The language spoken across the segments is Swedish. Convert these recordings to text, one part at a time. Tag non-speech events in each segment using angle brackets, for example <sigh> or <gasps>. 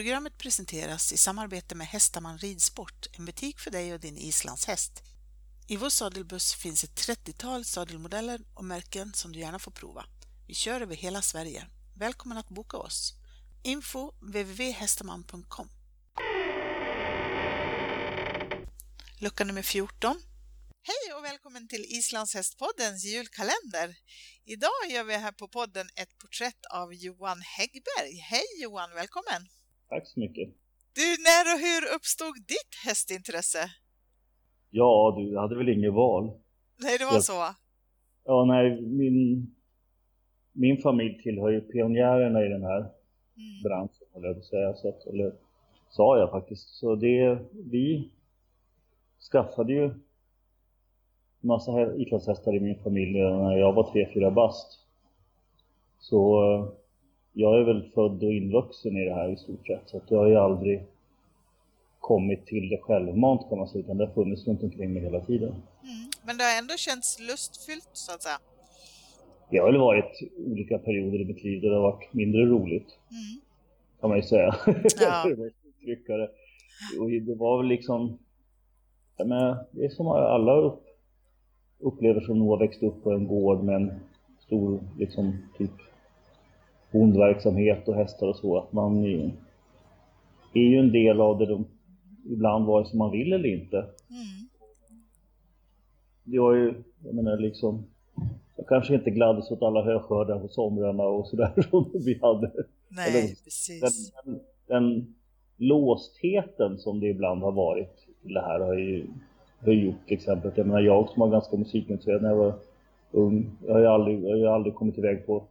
Programmet presenteras i samarbete med Hästaman Ridsport, en butik för dig och din islandshäst. I vår sadelbuss finns ett 30-tal sadelmodeller och märken som du gärna får prova. Vi kör över hela Sverige. Välkommen att boka oss! Info www.hästaman.com Lucka nummer 14 Hej och välkommen till Islandshästpoddens julkalender. Idag gör vi här på podden ett porträtt av Johan Häggberg. Hej Johan, välkommen! Tack så mycket. Du, när och hur uppstod ditt hästintresse? Ja, du hade väl inget val? Nej, det var jag... så? Ja, nej, min, min familj tillhör ju pionjärerna i den här mm. branschen, eller jag säga. Så att, eller sa jag faktiskt. Så det, vi skaffade ju massa islandshästar i min familj när jag var tre fyra bast. Så jag är väl född och invuxen i det här i stort sett. Så att jag har ju aldrig kommit till det självmant kan man säga, utan det har funnits runt omkring mig hela tiden. Mm. Men det har ändå känts lustfyllt så att säga? Det har väl varit olika perioder i mitt liv där det har varit mindre roligt. Mm. Kan man ju säga. <laughs> Ja. det och det var väl liksom, ja, men det är som alla upp, upplever som nog har växt upp på en gård med en stor liksom typ bondverksamhet och hästar och så, att man är, är ju en del av det de, ibland vare sig man vill eller inte. Mm. Var ju, jag menar liksom, jag kanske inte gladdes åt alla höskördar på somrarna och sådär <laughs> som vi hade. Nej, eller, precis. Den, den, den låstheten som det ibland har varit till det här har ju, har gjort till exempel. Jag menar jag som var ganska musikintresserad när jag var ung, jag har ju aldrig, jag har aldrig kommit iväg på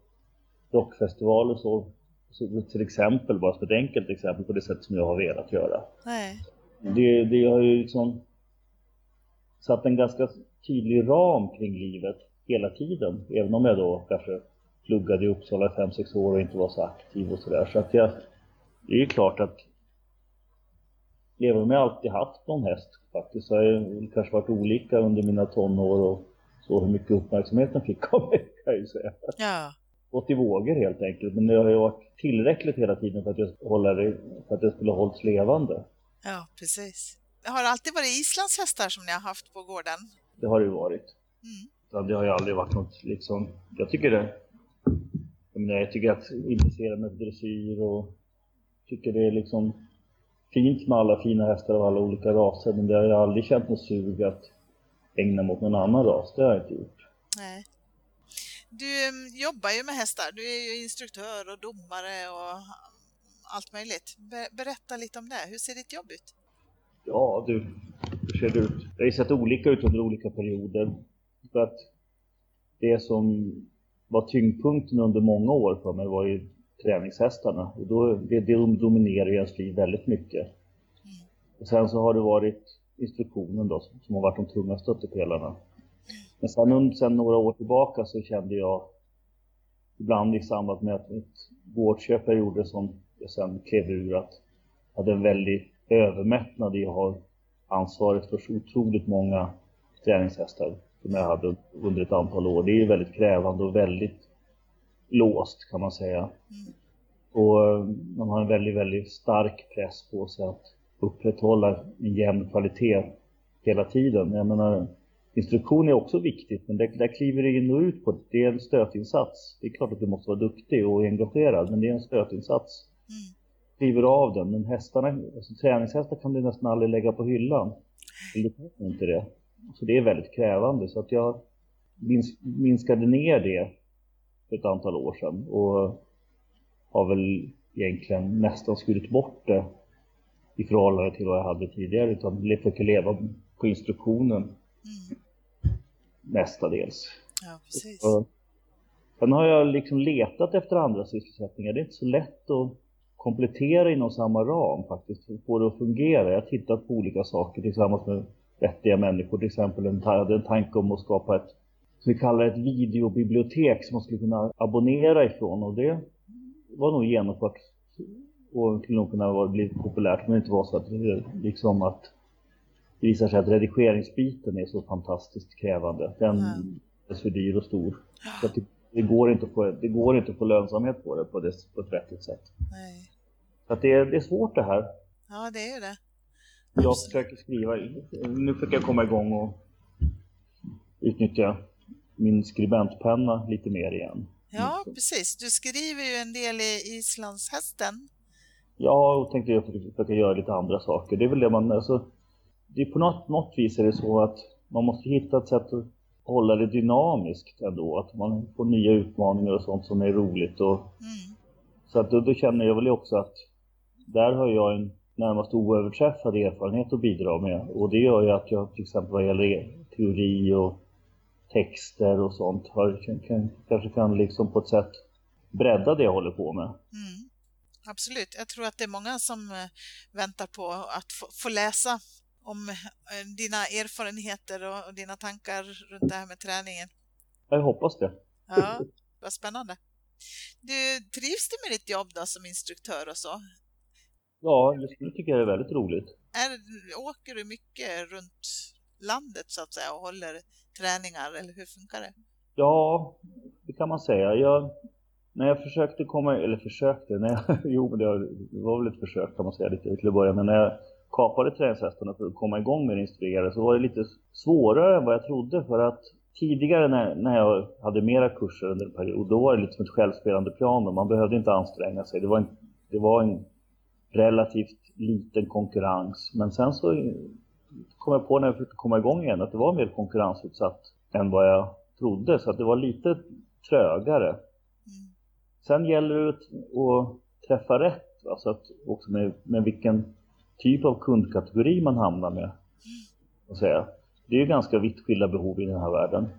rockfestivaler så, så till exempel, bara som ett enkelt exempel på det sätt som jag har velat göra. Nej. Det, det har ju liksom satt en ganska tydlig ram kring livet hela tiden. Även om jag då kanske pluggade i Uppsala i 5-6 år och inte var så aktiv och sådär. Så att jag, det är ju klart att även om jag alltid haft någon häst faktiskt så har jag kanske varit olika under mina tonår och så hur mycket uppmärksamhet den fick av mig kan jag ju säga. Ja gått i vågor helt enkelt. Men det har ju varit tillräckligt hela tiden för att jag, hålla det, för att det skulle hållits levande. Ja, precis. Har det alltid varit Islands hästar som ni har haft på gården? Det har det ju varit. Mm. Det har ju aldrig varit något liksom, jag tycker det, jag, menar, jag tycker att intressera mig för dressyr och tycker det är liksom fint med alla fina hästar av alla olika raser men det har jag aldrig känt något sug att ägna mot någon annan ras, det har jag inte gjort. Nej. Du mm, jobbar ju med hästar, du är ju instruktör och domare och allt möjligt. Berätta lite om det, hur ser ditt jobb ut? Ja du, hur ser det ut? Det har ju sett olika ut under olika perioder. För att det som var tyngdpunkten under många år för mig var ju träningshästarna. Och då, det, det dominerar ju ens liv väldigt mycket. Mm. Och sen så har det varit instruktionen då som, som har varit de tunga stöttepelarna. Men sen, sen några år tillbaka så kände jag ibland i samband med ett gårdsköp jag gjorde som jag sen klev ur att jag hade en väldig övermättnad i att ha ansvaret för så otroligt många träningshästar som jag hade under ett antal år. Det är väldigt krävande och väldigt låst kan man säga. Mm. Och eh, man har en väldigt, väldigt stark press på sig att upprätthålla en jämn kvalitet hela tiden. Jag menar, Instruktion är också viktigt, men det, där kliver det in och ut på det. är en stötinsats. Det är klart att du måste vara duktig och engagerad, men det är en stötinsats. Mm. Kliver av den, men hästarna, alltså träningshästar kan du nästan aldrig lägga på hyllan. Du kan inte det. Så det är väldigt krävande, så att jag mins minskade ner det för ett antal år sedan och har väl egentligen nästan skurit bort det i förhållande till vad jag hade tidigare, utan försöker leva på instruktionen. Mm mestadels. Ja, precis. sen har jag liksom letat efter andra sysselsättningar. Det är inte så lätt att komplettera inom samma ram faktiskt, för att få det att fungera. Jag har tittat på olika saker tillsammans med vettiga människor. Till exempel en, hade en tanke om att skapa ett, som vi kallar ett videobibliotek som man skulle kunna abonnera ifrån. Och det var nog genomfört och skulle nog kunna bli populärt, men det inte var så att, liksom att det visar sig att redigeringsbiten är så fantastiskt krävande. Den mm. är så dyr och stor. Så det, det, går inte att få, det går inte att få lönsamhet på det på, det, på ett vettigt sätt. Nej. Så att det, är, det är svårt det här. Ja, det är det. Jag försöker skriva, nu försöker jag komma igång och utnyttja min skribentpenna lite mer igen. Ja, precis. Du skriver ju en del i Islandshästen. Ja, och tänkte jag försöka göra lite andra saker. Det är väl det man, alltså, det är på något, något vis är det så att man måste hitta ett sätt att hålla det dynamiskt ändå. Att man får nya utmaningar och sånt som är roligt. Och, Mm. Så att då, då känner jag väl också att där har jag en närmast oöverträffad erfarenhet att bidra med. Och det gör ju att jag till exempel vad gäller teori och texter och sånt har, kan, kan, kanske kan liksom på ett sätt bredda det jag håller på med. Mm. Absolut. Jag tror att det är många som eh, väntar på att få, få läsa om eh, dina erfarenheter och, och dina tankar runt det här med träningen. Jag hoppas det. Ja, vad spännande. Du, trivs du med ditt jobb då som instruktör och så? Ja, nu tycker jag det är väldigt roligt. Är, åker du mycket runt landet så att säga och håller träningar eller hur funkar det? Ja, det kan man säga. Jag, när jag försökte komma, eller försökte, när jag, <laughs> jo men det var- det var väl ett försök kan man säga lite till att börja med. När jag kapade träningshästarna för att komma igång med att instruera så var det lite svårare än vad jag trodde för att tidigare när, när jag hade mera kurser under en period då var det lite som ett självspelande piano. Man behövde inte anstränga sig. Det var en, det var en relativt liten konkurrens. Men sen så kom jag på när jag försökte komma igång igen att det var mer konkurrensutsatt än vad jag trodde. Så att det var lite trögare. Mm. Sen gäller det att, att träffa rätt. Alltså att också med, med vilken typ av kundkategori man hamnar med. Att säga. Det är ju ganska vitt skilda behov i den här världen. Mm.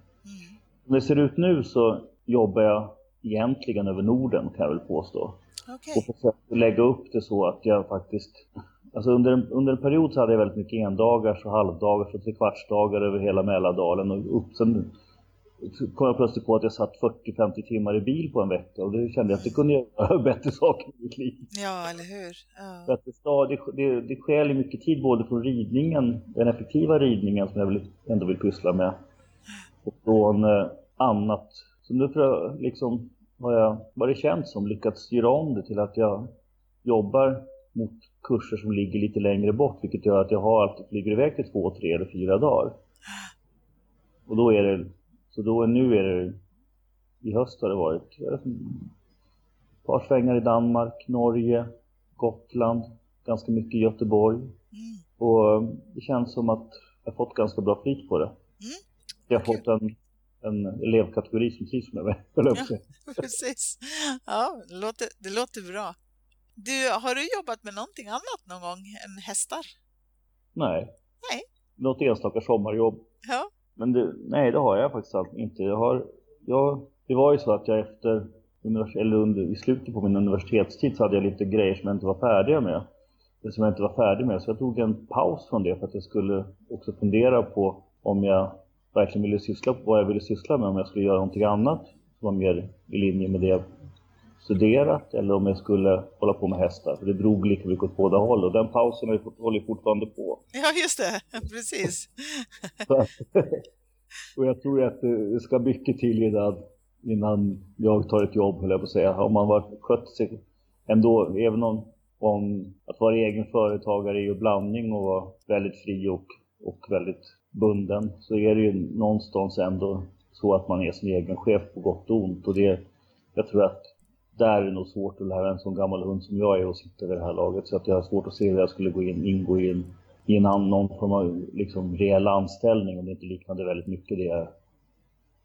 Som det ser ut nu så jobbar jag egentligen över Norden kan jag väl påstå. Okej. Och försökte lägga upp det så att jag faktiskt... Alltså under en, under en period så hade jag väldigt mycket endagars och halvdagars och trekvartsdagar över hela Mälardalen. Och upp, sen kom jag plötsligt på att jag satt 40-50 timmar i bil på en vecka och det kände jag att det kunde jag göra <laughs> bättre saker i mitt liv. Ja, eller hur? Ja. att det, det, det, ju mycket tid både från ridningen, den effektiva ridningen som jag vill, ändå vill pyssla med, och från eh, annat. Så nu för jag, liksom, har jag, vad det känns som, lyckats styra om det till att jag jobbar mot kurser som ligger lite längre bort, vilket gör att jag har alltid flyger iväg till två, tre eller fyra dagar. Och då är det, så då nu är det, i höst har det varit ett par svängar i Danmark, Norge, Gotland, ganska mycket i Göteborg. Mm. Och eh, det känns som att jag fått ganska bra flyt på det. Jag har kul. fått en, en elevkategori som trivs med mig, säga. <laughs> Precis. Ja, det låter, det låter bra. Du, har du jobbat med någonting annat någon gång än hästar? Nej. Nej. Något enstaka sommarjobb. Ja. Men det, nej, det har jag faktiskt allt- inte. Jag har, jag, det var ju så att jag efter, eller under, i slutet på min universitetstid så hade jag lite grejer som jag inte var färdig med. Det som jag inte var färdig med. Så jag tog en paus från det för att jag skulle också fundera på om jag verkligen ville syssla vad jag ville syssla med. Om jag skulle göra någonting annat som var mer i linje med det jag studerat eller om jag skulle hålla på med hästar. För det drog lika mycket åt båda håll och den pausen har ju fort- håller fortfarande på. Ja, just det. <laughs> Precis. <laughs> Och jag tror att det ska mycket till innan, innan jag tar ett jobb, höll jag på att säga. Om man var skött sig ändå, även om, om att vara egen företagare är ju blandning och vara väldigt fri och, och väldigt bunden, så är det ju någonstans ändå så att man är sin egen chef på gott och ont. Och det, jag tror att där är det nog svårt att lära en sån gammal hund som jag är och sitta vid det här laget. Så att jag har svårt att se hur jag skulle gå in, ingå i en, i en annan, någon form av liksom, reell anställning om det inte liknade väldigt mycket det jag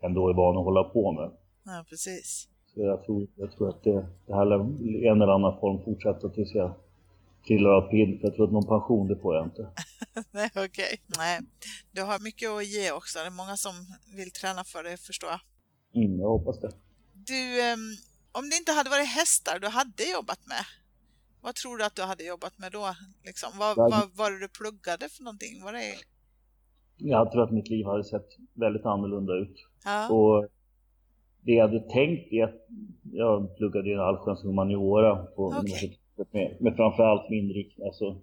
ändå är van att hålla på med. Ja, precis. Så jag tror, jag tror att det, det här i en eller annan form fortsätta tills jag trillar av pinn. För jag tror att någon pension, det får jag inte. <laughs> Nej, okej. Nej, du har mycket att ge också. Det är många som vill träna för dig, förstår jag. Mm, jag hoppas det. Du, ehm, om det inte hade varit hästar du hade jobbat med, vad tror du att du hade jobbat med då? Liksom, vad, Jag- vad var det du pluggade för någonting? Var det... Jag tror att mitt liv hade sett väldigt annorlunda ut. Ja, Och det jag hade tänkt är att jag pluggade ju allsköns humaniora på Okej. universitetet med, med framförallt min inriktning, alltså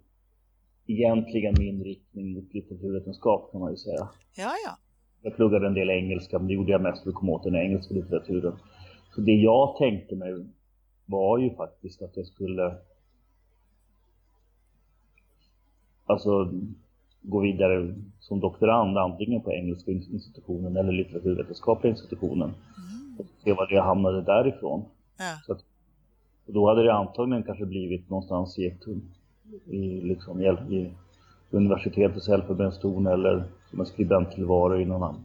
egentligen min inriktning mot litteraturvetenskap kan man ju säga. ja, ja. Jag pluggade en del engelska, men det gjorde jag mest för att komma åt den engelska litteraturen. Så det jag tänkte mig var ju faktiskt att jag skulle alltså gå vidare som doktorand antingen på engelska institutionen eller litteraturvetenskapliga institutionen. Mm. Och se var jag hamnade därifrån. Ja. Så att, då hade det antagligen kanske blivit någonstans i, ett, i, liksom, i, i universitetets elfenbenstorn eller som en skribenttillvaro i någon annan.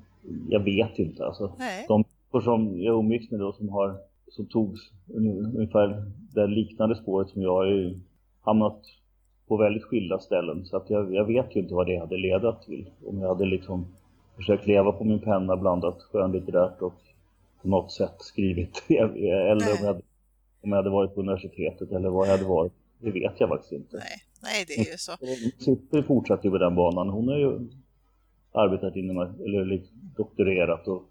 Jag vet inte alltså. Nej. De som jag umgicks med då som har som tog ungefär det liknande spåret som jag har ju hamnat på väldigt skilda ställen. Så att jag, jag vet ju inte vad det hade ledat till. Om jag hade liksom försökt leva på min penna blandat skönlitterärt och på något sätt skrivit. <laughs> eller om jag, hade, om jag hade varit på universitetet eller vad jag hade varit. Det vet jag faktiskt inte. Nej, Nej det är ju så. Sitter fortsatt på den banan. Hon har ju arbetat inom, eller liksom doktorerat och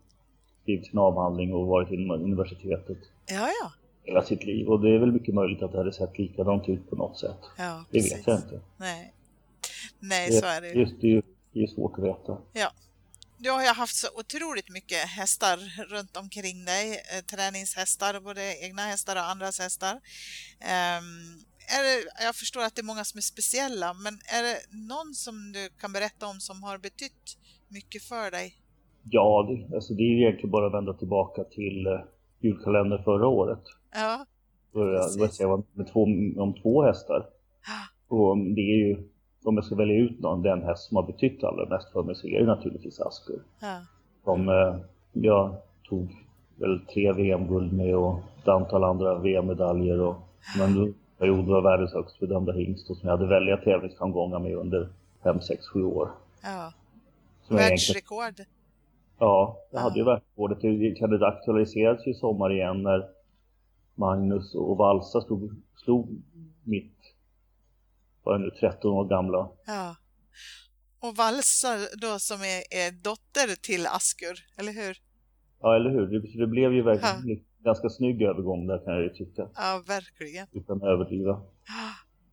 skrivit sin avhandling och varit inom universitetet. Ja, ja. Hela sitt liv. Och det är väl mycket möjligt att det hade sett likadant ut på något sätt. Ja, det vet jag inte. Nej, Nej så är det ju. Just det, det är svårt att veta. Ja. Du har ju haft så otroligt mycket hästar runt omkring dig, eh, träningshästar, både egna hästar och andras hästar. Um, är det, jag förstår att det är många som är speciella, men är det någon som du kan berätta om som har betytt mycket för dig? Ja, alltså det är ju egentligen bara att vända tillbaka till uh, julkalendern förra året. Ja, För jag, jag var med två, om två hästar. <gasps> Och det är ju, om jag ska välja ut någon, den häst som har betytt allra mest för mig så är det naturligtvis Askur. Ja. Som uh, jag tog väl tre VM-guld med och ett antal andra VM-medaljer och <gasps> men period var världens högst bedömda hingst och som jag hade välja tävlingsframgångar med under 5, 6, 7 år. Ja. Världsrekord. Ja, jag hade ju världsrekordet. Det aktualiserades ju i sommar igen när Magnus och Valsa slog, slog mitt, var nu 13 år gamla. Ja. Och Valsa då som är, är dotter till Askur, eller hur? Ja, eller hur? Det, det blev ju verkligen ja. ganska snygg övergång där kan jag ju tycka. Ja, verkligen. Utan att överdriva.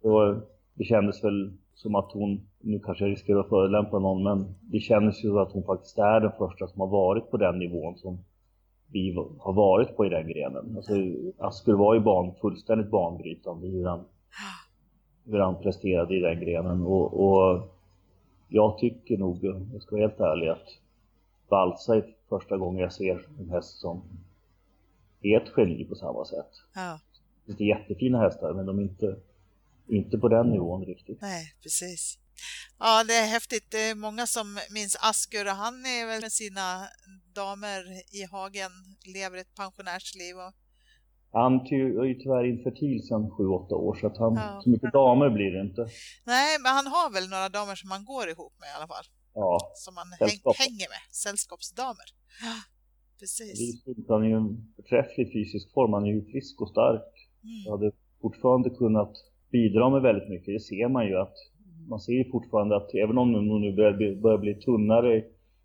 Och det kändes väl som att hon, nu kanske jag riskerar att förelämpa någon, men det kändes ju att hon faktiskt är den första som har varit på den nivån som vi har varit på i den grenen. Alltså, Asker var ju ban, fullständigt banbrytande hur han, hur han presterade i den grenen. Och, och jag tycker nog, jag ska vara helt ärlig, att Balsa är första gången jag ser en häst som är ett geni på samma sätt. Ja. Det är jättefina hästar, men de är inte inte på den nivån riktigt. Nej, precis. Ja, det är häftigt. Det är många som minns Askur och han är väl med sina damer i hagen, lever ett pensionärsliv. Och... Han är ju tyvärr infertil sedan 7-8 år så att han, ja. så mycket damer blir det inte. Nej, men han har väl några damer som han går ihop med i alla fall. Ja. Som han Sällskap. hänger med, sällskapsdamer. Ja, precis. Han är ju en förträfflig fysisk form, han är ju frisk och stark. Mm. Jag hade fortfarande kunnat bidrar med väldigt mycket. Det ser man ju att man ser ju fortfarande att även om hon nu börjar bli, börjar bli tunnare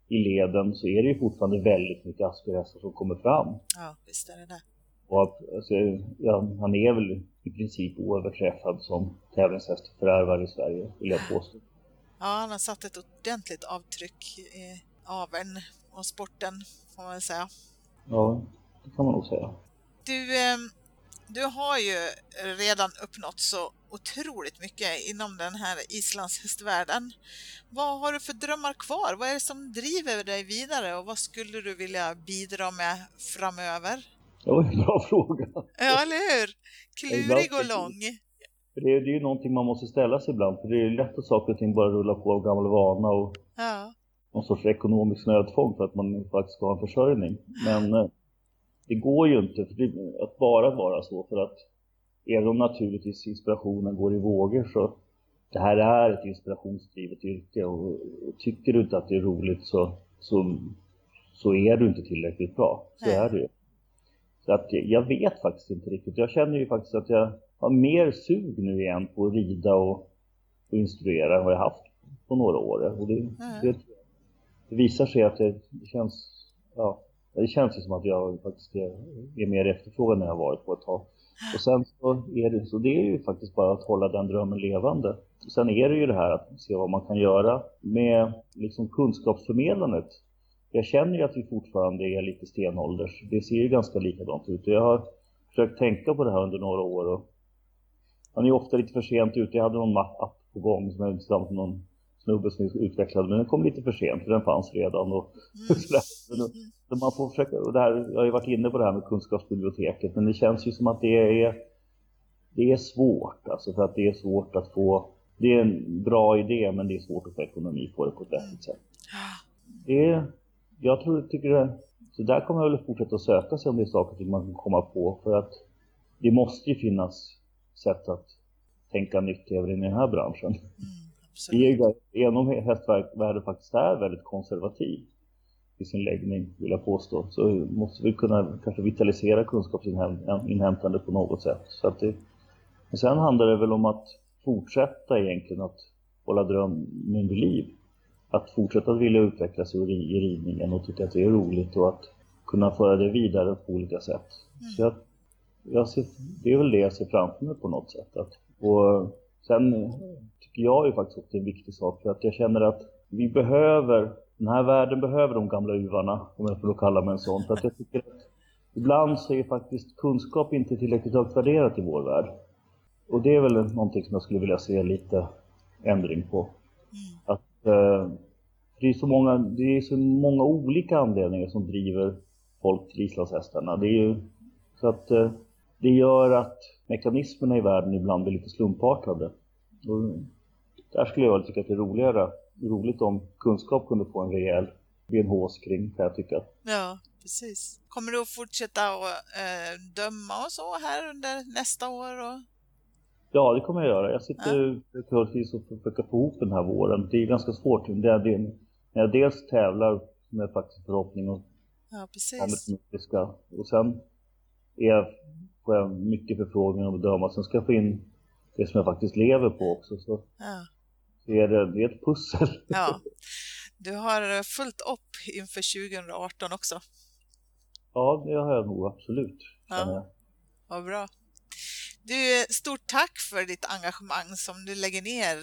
i leden så är det ju fortfarande väldigt mycket asperhästar som kommer fram. Ja, visst är det det. Och att, alltså, ja, han är väl i princip oöverträffad som tävlingshästförvärvare i Sverige, vill jag påstå. Ja, han har satt ett ordentligt avtryck i aveln och sporten, får man väl säga. Ja, det kan man nog säga. Du, eh, du har ju redan uppnått så otroligt mycket inom den här islandshästvärlden. Vad har du för drömmar kvar? Vad är det som driver dig vidare och vad skulle du vilja bidra med framöver? Det var en bra <laughs> fråga. Ja, eller hur? Klurig och lång. Det är, det är ju någonting man måste ställa sig ibland, för det är lätt att saker och ting bara rullar på av gammal vana och ja. någon sorts ekonomisk nödtvång för att man faktiskt ska ha en försörjning. Men eh, det går ju inte att bara vara så för att även om naturligtvis inspirationen går i vågor så det här är ett inspirationsdrivet yrke och, och tycker du inte att det är roligt så, så, så är du inte tillräckligt bra. Så Nej. är det ju. Så att jag vet faktiskt inte riktigt. Jag känner ju faktiskt att jag har mer sug nu igen på att rida och, och instruera än vad jag haft på några år. Och det, mm. det, det visar sig att det, det känns, ja, det känns ju som att jag faktiskt är, är mer efterfrågad än jag varit på ett tag. Och sen så är det, så det är ju faktiskt bara att hålla den drömmen levande. Sen är det ju det här att se vad man kan göra med liksom kunskapsförmedlandet. Jag känner ju att vi fortfarande är lite stenålders. Det ser ju ganska likadant ut. Jag har försökt tänka på det här under några år och man är ju ofta lite för sent ute. Jag hade någon app på gång som jag tillsammans med någon snubbe som utvecklade, men den kom lite för sent för den fanns redan. Och, mm. <laughs> Så man får försöka, och det här, jag har ju varit inne på det här med kunskapsbiblioteket, men det känns ju som att det är, det är svårt, alltså för att det är svårt att få, det är en bra idé men det är svårt att få ekonomi på det på ett vettigt sätt. Det är, jag tror, tycker det, så där kommer jag väl fortsätta att söka sig om det är saker man kan komma på för att det måste ju finnas sätt att tänka nytt även i den här branschen. Mm, även om hästvärlden faktiskt är väldigt konservativ i sin läggning, vill jag påstå, så måste vi kunna kanske vitalisera kunskapsinhämtandet på något sätt. Så att det, men sen handlar det väl om att fortsätta egentligen att hålla drömmen vid liv. Att fortsätta att vilja utvecklas i ridningen och tycka att det är roligt och att kunna föra det vidare på olika sätt. Mm. Så jag, jag ser, det är väl det jag ser framför mig på något sätt. Att, och sen tycker jag ju faktiskt också är en viktig sak för att jag känner att vi behöver, den här världen behöver de gamla uvarna, om jag får kalla mig en sån. För att jag tycker att ibland så är faktiskt kunskap inte tillräckligt högt värderat i vår värld. Och det är väl någonting som jag skulle vilja se lite ändring på. Mm. Att eh, det, är så många, det är så många olika anledningar som driver folk till islandshästarna. Det är ju så att eh, det gör att mekanismerna i världen ibland blir lite slumpartade. Och där skulle jag tycka att det är roligare, roligt om kunskap kunde få en rejäl benhås kring kan jag tycka. Ja, precis. Kommer du att fortsätta att äh, döma och så här under nästa år? Och... Ja, det kommer jag göra. Jag sitter ja. och försöker få ihop den här våren. Det är ganska svårt. Det är, det, när jag dels tävlar med faktiskt förhoppning och ja, precis. Och sen är jag, får jag mycket förfrågningar om bedöma. Sen ska jag få in det som jag faktiskt lever på också. Så, ja. Så är det, det är ett pussel. Ja. <laughs> Du har fullt upp inför 2018 också. Ja, det har jag nog absolut. Ja. Vad bra. Du, stort tack för ditt engagemang som du lägger ner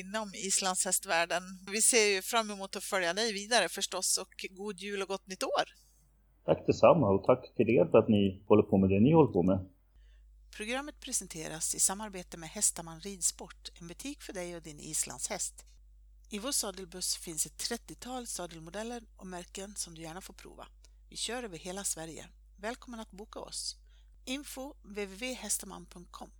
inom islandshästvärlden. Vi ser ju fram emot att följa dig vidare förstås och god jul och gott nytt år! Tack detsamma och tack till er för att ni håller på med det ni håller på med. Programmet presenteras i samarbete med Hästaman Ridsport, en butik för dig och din islandshäst. I vår sadelbuss finns ett 30-tal sadelmodeller och märken som du gärna får prova. Vi kör över hela Sverige. Välkommen att boka oss! Info www.hästaman.com